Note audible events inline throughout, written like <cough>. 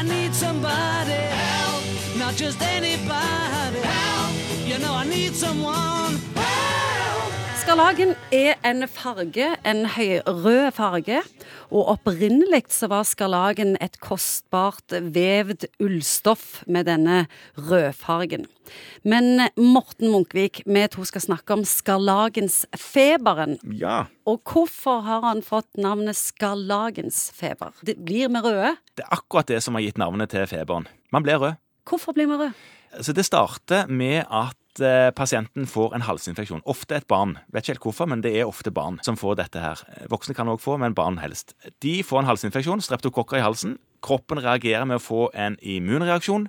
I need somebody help, not just anybody help. You know I need someone. Skarlagen er en farge, en høyrød farge. Og opprinnelig så var skarlagen et kostbart vevd ullstoff med denne rødfargen. Men Morten Munkvik, vi to skal snakke om skarlagensfeberen. Ja. Og hvorfor har han fått navnet skarlagensfeber? Det blir vi røde. Det er akkurat det som har gitt navnet til feberen. Man blir rød. Hvorfor blir vi røde? Så det starter med at eh, pasienten får en halsinfeksjon. Ofte et barn. Vet ikke helt hvorfor, men det er ofte barn som får dette her. Voksne kan òg få, men barn helst. De får en halsinfeksjon, streptokokker i halsen. Kroppen reagerer med å få en immunreaksjon.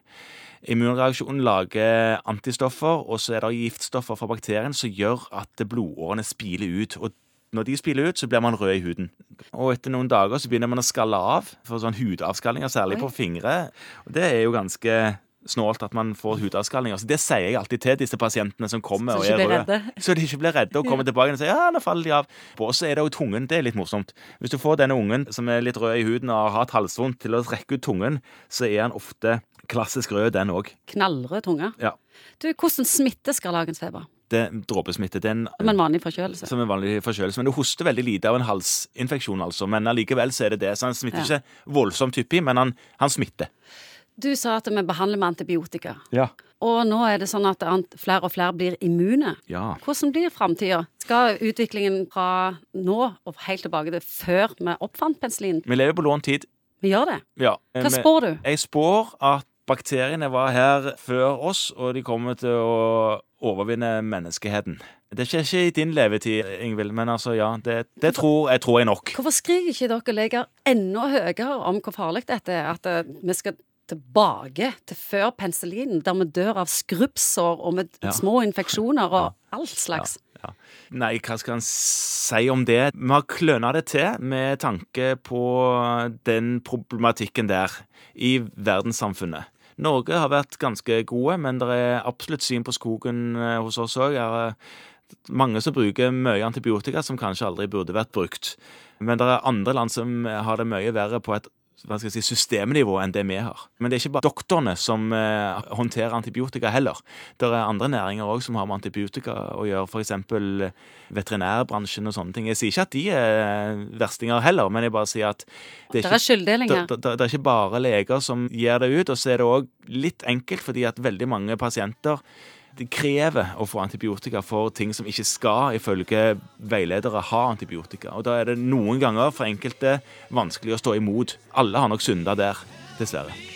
Immunreaksjonen lager antistoffer, og så er det giftstoffer fra bakterien som gjør at blodårene spiler ut. og når de spiller ut, så blir man rød i huden. Og etter noen dager så begynner man å skalle av, for sånn hudavskallinger, særlig Oi. på fingre. Og det er jo ganske snålt at man får hudavskallinger. Så det sier jeg alltid til disse pasientene som kommer Så og er røde. <laughs> Så de ikke blir redde og kommer tilbake og sier ja, nå faller de av. Og så er det jo tungen. Det er litt morsomt. Hvis du får denne ungen som er litt rød i huden og har hatt halsvondt, til å trekke ut tungen, så er han ofte klassisk rød, den òg. Knallrød tunge. Ja. Du, hvordan smitter skarlagensfeber? Det er dråpesmitte. Det er en Som en vanlig forkjølelse. som en vanlig forkjølelse. Men du hoster veldig lite av en halsinfeksjon, altså. Men allikevel så er det det. Så han smitter Ja. ikke voldsomt hyppig, men han, han smitter. Du sa at vi behandler med antibiotika. Ja. Og nå er det sånn at flere og flere blir immune. Ja. Hvordan blir framtida? Skal utviklingen fra nå og helt tilbake til før vi oppfant penicillin? Vi lever på lånt tid. Vi gjør det. Ja. Hva Men- spår du? Jeg spår at bakteriene var her før oss, og de kommer til å overvinne menneskeheten. Det skjer ikke i din levetid, Ingvild, men altså, ja, det, det tror, jeg tror jeg nok. Hvorfor skriker ikke dere leger enda høyere om hvor farlig dette er? At eh, vi skal tilbake til før penicillin, der vi dør av skrubbsår og med Ja. små infeksjoner og all slags. Ja. Nei, hva skal en si om det? Vi har kløna det til med tanke på den problematikken der i verdenssamfunnet. Norge har vært ganske gode, men det er absolutt syn på skogen eh, hos oss òg. Mange som bruker mye antibiotika som kanskje aldri burde vært brukt. Men det er andre land som har det mye verre på et hva skal jeg si, systemnivå enn det vi har. Men det er ikke bare doktorene som eh, håndterer antibiotika heller. Det er andre næringer òg som har med antibiotika å gjøre, f.eks. veterinærbransjen og sånne ting. Jeg sier ikke at de er verstinger heller, men jeg bare sier at det Det er skylddeling det, det, det er ikke bare leger som gir det ut, og så er det òg litt enkelt fordi at veldig mange pasienter de krever å få antibiotika for ting som ikke skal, ifølge veiledere, ha antibiotika. Og da er det noen ganger for enkelte vanskelig å stå imot. Alle har nok synda der, dessverre.